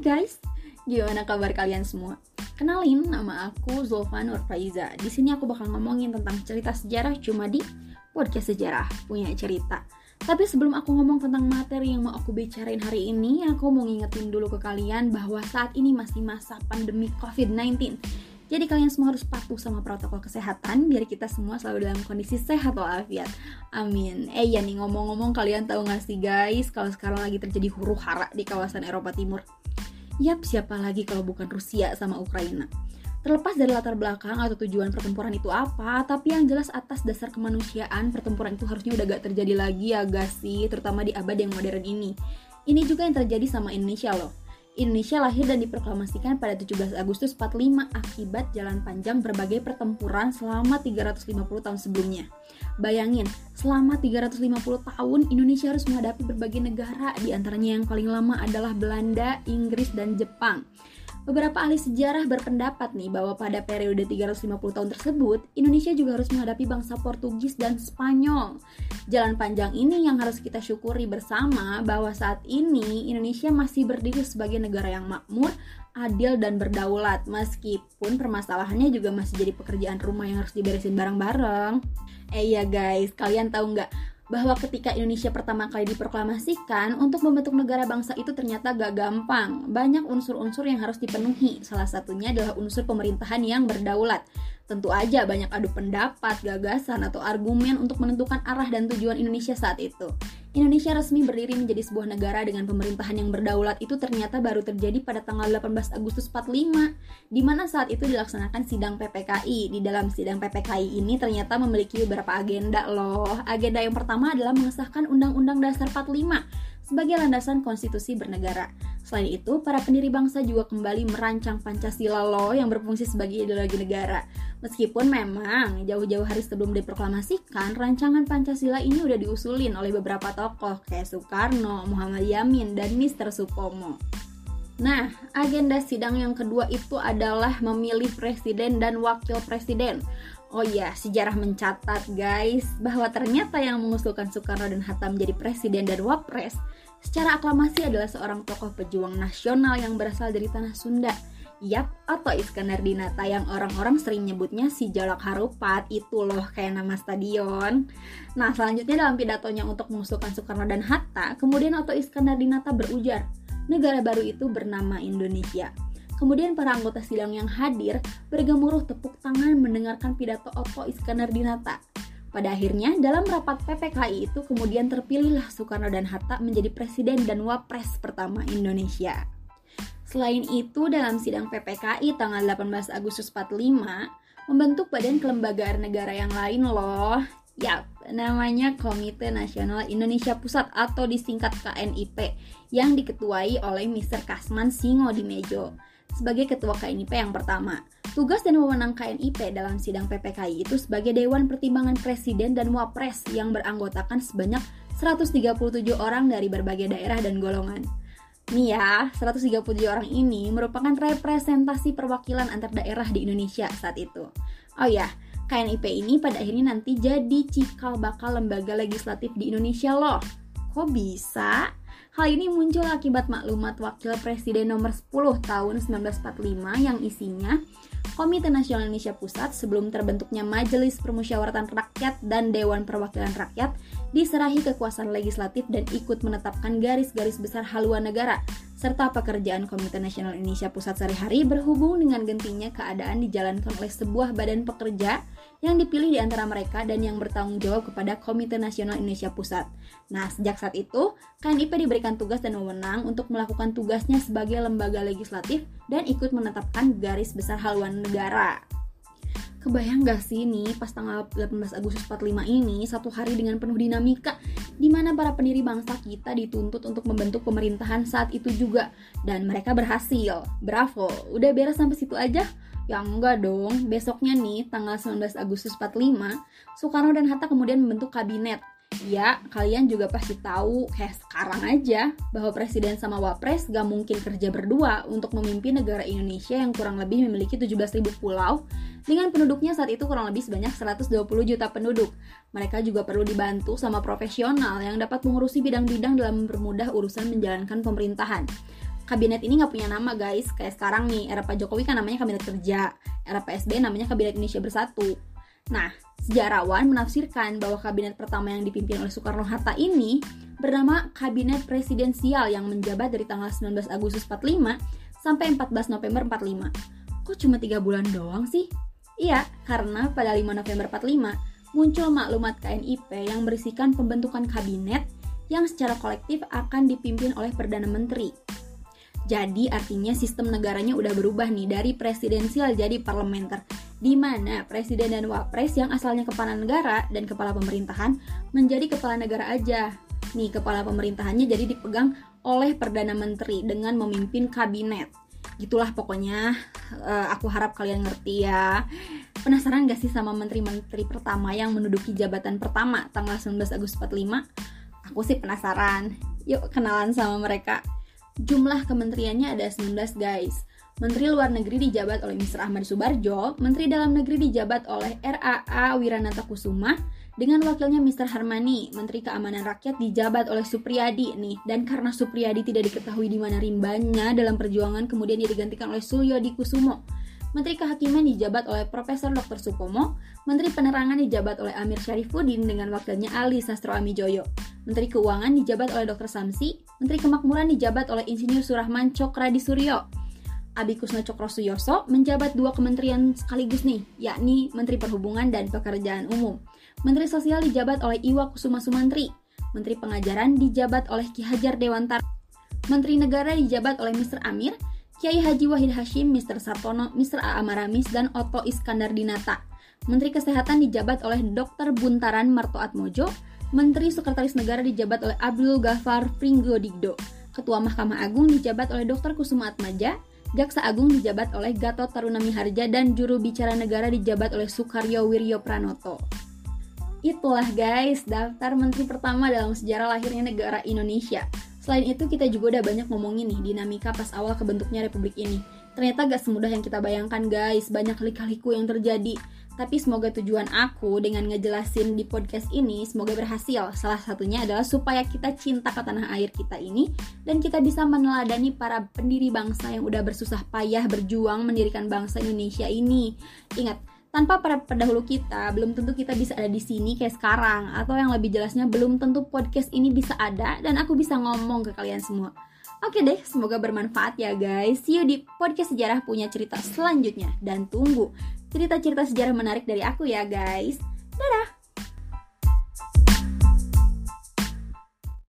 guys, gimana kabar kalian semua? Kenalin, nama aku Zulfa Nur Faiza. Di sini aku bakal ngomongin tentang cerita sejarah cuma di podcast sejarah punya cerita. Tapi sebelum aku ngomong tentang materi yang mau aku bicarain hari ini, aku mau ngingetin dulu ke kalian bahwa saat ini masih masa pandemi COVID-19. Jadi kalian semua harus patuh sama protokol kesehatan biar kita semua selalu dalam kondisi sehat walafiat. Amin. Eh ya nih ngomong-ngomong kalian tahu gak sih guys kalau sekarang lagi terjadi huru hara di kawasan Eropa Timur. Yap, siapa lagi kalau bukan Rusia sama Ukraina? Terlepas dari latar belakang atau tujuan pertempuran itu apa, tapi yang jelas atas dasar kemanusiaan, pertempuran itu harusnya udah gak terjadi lagi ya gak sih, terutama di abad yang modern ini. Ini juga yang terjadi sama Indonesia loh. Indonesia lahir dan diproklamasikan pada 17 Agustus 45 akibat jalan panjang berbagai pertempuran selama 350 tahun sebelumnya. Bayangin, selama 350 tahun Indonesia harus menghadapi berbagai negara, di antaranya yang paling lama adalah Belanda, Inggris, dan Jepang. Beberapa ahli sejarah berpendapat nih bahwa pada periode 350 tahun tersebut, Indonesia juga harus menghadapi bangsa Portugis dan Spanyol. Jalan panjang ini yang harus kita syukuri bersama bahwa saat ini Indonesia masih berdiri sebagai negara yang makmur, adil dan berdaulat meskipun permasalahannya juga masih jadi pekerjaan rumah yang harus diberesin bareng-bareng. Eh ya guys, kalian tahu nggak bahwa ketika Indonesia pertama kali diproklamasikan, untuk membentuk negara bangsa itu ternyata gak gampang. Banyak unsur-unsur yang harus dipenuhi, salah satunya adalah unsur pemerintahan yang berdaulat. Tentu aja banyak adu pendapat, gagasan, atau argumen untuk menentukan arah dan tujuan Indonesia saat itu. Indonesia resmi berdiri menjadi sebuah negara dengan pemerintahan yang berdaulat itu ternyata baru terjadi pada tanggal 18 Agustus 45, di mana saat itu dilaksanakan sidang PPKI. Di dalam sidang PPKI ini ternyata memiliki beberapa agenda loh. Agenda yang pertama adalah mengesahkan Undang-Undang Dasar 45 sebagai landasan konstitusi bernegara. Selain itu, para pendiri bangsa juga kembali merancang Pancasila loh yang berfungsi sebagai ideologi negara. Meskipun memang jauh-jauh hari sebelum diproklamasikan, rancangan Pancasila ini udah diusulin oleh beberapa tokoh kayak Soekarno, Muhammad Yamin, dan Mr. Supomo. Nah, agenda sidang yang kedua itu adalah memilih presiden dan wakil presiden. Oh iya, sejarah mencatat guys bahwa ternyata yang mengusulkan Soekarno dan Hatta menjadi presiden dan wapres secara aklamasi adalah seorang tokoh pejuang nasional yang berasal dari tanah Sunda. Yap, atau Iskandar Dinata yang orang-orang sering nyebutnya si Jalak Harupat itu loh kayak nama stadion. Nah, selanjutnya dalam pidatonya untuk mengusulkan Soekarno dan Hatta, kemudian Oto Iskandar Dinata berujar, negara baru itu bernama Indonesia. Kemudian para anggota sidang yang hadir bergemuruh tepuk tangan mendengarkan pidato Otto Iskandar Dinata. Pada akhirnya, dalam rapat PPKI itu kemudian terpilihlah Soekarno dan Hatta menjadi presiden dan wapres pertama Indonesia. Selain itu, dalam sidang PPKI tanggal 18 Agustus 45, membentuk badan kelembagaan negara yang lain loh. Yap, namanya Komite Nasional Indonesia Pusat atau disingkat KNIP yang diketuai oleh Mr. Kasman Singo di Mejo sebagai ketua KNIP yang pertama. Tugas dan wewenang KNIP dalam sidang PPKI itu sebagai Dewan Pertimbangan Presiden dan Wapres yang beranggotakan sebanyak 137 orang dari berbagai daerah dan golongan. Nih ya, 137 orang ini merupakan representasi perwakilan antar daerah di Indonesia saat itu. Oh ya, KNIP ini pada akhirnya nanti jadi cikal bakal lembaga legislatif di Indonesia loh. Kok bisa? Hal ini muncul akibat maklumat Wakil Presiden nomor 10 tahun 1945 yang isinya Komite Nasional Indonesia Pusat sebelum terbentuknya Majelis Permusyawaratan Rakyat dan Dewan Perwakilan Rakyat diserahi kekuasaan legislatif dan ikut menetapkan garis-garis besar haluan negara serta pekerjaan Komite Nasional Indonesia Pusat sehari-hari berhubung dengan gentingnya keadaan dijalankan oleh sebuah badan pekerja yang dipilih di antara mereka dan yang bertanggung jawab kepada Komite Nasional Indonesia Pusat. Nah, sejak saat itu, KNIP diberikan tugas dan wewenang untuk melakukan tugasnya sebagai lembaga legislatif dan ikut menetapkan garis besar haluan negara. Kebayang gak sih nih pas tanggal 18 Agustus 45 ini satu hari dengan penuh dinamika di mana para pendiri bangsa kita dituntut untuk membentuk pemerintahan saat itu juga dan mereka berhasil. Bravo, udah beres sampai situ aja? Ya enggak dong, besoknya nih tanggal 19 Agustus 45, Soekarno dan Hatta kemudian membentuk kabinet Ya, kalian juga pasti tahu kayak sekarang aja bahwa presiden sama wapres gak mungkin kerja berdua untuk memimpin negara Indonesia yang kurang lebih memiliki 17.000 pulau dengan penduduknya saat itu kurang lebih sebanyak 120 juta penduduk. Mereka juga perlu dibantu sama profesional yang dapat mengurusi bidang-bidang dalam mempermudah urusan menjalankan pemerintahan. Kabinet ini nggak punya nama guys. Kayak sekarang nih era Pak Jokowi kan namanya kabinet kerja era PSB namanya kabinet Indonesia Bersatu. Nah sejarawan menafsirkan bahwa kabinet pertama yang dipimpin oleh Soekarno Hatta ini bernama kabinet presidensial yang menjabat dari tanggal 19 Agustus 45 sampai 14 November 45 kok cuma tiga bulan doang sih? Iya karena pada 5 November 45 muncul maklumat KNIP yang berisikan pembentukan kabinet yang secara kolektif akan dipimpin oleh Perdana Menteri. Jadi artinya sistem negaranya udah berubah nih dari presidensial jadi parlementer di mana presiden dan wapres yang asalnya kepala negara dan kepala pemerintahan menjadi kepala negara aja. Nih kepala pemerintahannya jadi dipegang oleh perdana menteri dengan memimpin kabinet. Gitulah pokoknya uh, aku harap kalian ngerti ya. Penasaran gak sih sama menteri-menteri pertama yang menduduki jabatan pertama tanggal 19 Agustus 45? Aku sih penasaran. Yuk kenalan sama mereka. Jumlah kementeriannya ada 19 guys. Menteri Luar Negeri dijabat oleh Mr. Ahmad Subarjo, Menteri Dalam Negeri dijabat oleh RAA Wiranata Kusuma, dengan wakilnya Mr. Harmani, Menteri Keamanan Rakyat dijabat oleh Supriyadi nih. Dan karena Supriyadi tidak diketahui di mana rimbanya dalam perjuangan, kemudian dia digantikan oleh Sulyodi Kusumo. Menteri Kehakiman dijabat oleh Profesor Dr. Supomo, Menteri Penerangan dijabat oleh Amir Syarifuddin dengan wakilnya Ali Sastro Amijoyo. Menteri Keuangan dijabat oleh Dr. Samsi, Menteri Kemakmuran dijabat oleh Insinyur Surahman Cokra Suryo. Abi Kusno Cokro Suyoso menjabat dua kementerian sekaligus nih, yakni Menteri Perhubungan dan Pekerjaan Umum. Menteri Sosial dijabat oleh Iwa Kusuma Sumantri. Menteri Pengajaran dijabat oleh Ki Hajar Dewantara. Menteri Negara dijabat oleh Mr. Amir, Kiai Haji Wahid Hashim, Mr. Sartono, Mr. A. Amaramis, dan Otto Iskandar Dinata. Menteri Kesehatan dijabat oleh Dr. Buntaran Martoatmojo, Menteri Sekretaris Negara dijabat oleh Abdul Ghafar Pringgodigdo, Ketua Mahkamah Agung dijabat oleh Dr. Kusuma Atmaja, Jaksa Agung dijabat oleh Gatot Tarunami Harja dan juru bicara negara dijabat oleh Sukaryo Wiryo Pranoto. Itulah guys, daftar menteri pertama dalam sejarah lahirnya negara Indonesia. Selain itu, kita juga udah banyak ngomongin nih dinamika pas awal kebentuknya republik ini. Ternyata gak semudah yang kita bayangkan guys, banyak lika-liku yang terjadi. Tapi semoga tujuan aku dengan ngejelasin di podcast ini semoga berhasil. Salah satunya adalah supaya kita cinta ke tanah air kita ini dan kita bisa meneladani para pendiri bangsa yang udah bersusah payah berjuang mendirikan bangsa Indonesia ini. Ingat, tanpa para pendahulu kita, belum tentu kita bisa ada di sini kayak sekarang. Atau yang lebih jelasnya, belum tentu podcast ini bisa ada dan aku bisa ngomong ke kalian semua. Oke deh, semoga bermanfaat ya guys. See you di podcast sejarah punya cerita selanjutnya. Dan tunggu cerita-cerita sejarah menarik dari aku ya guys.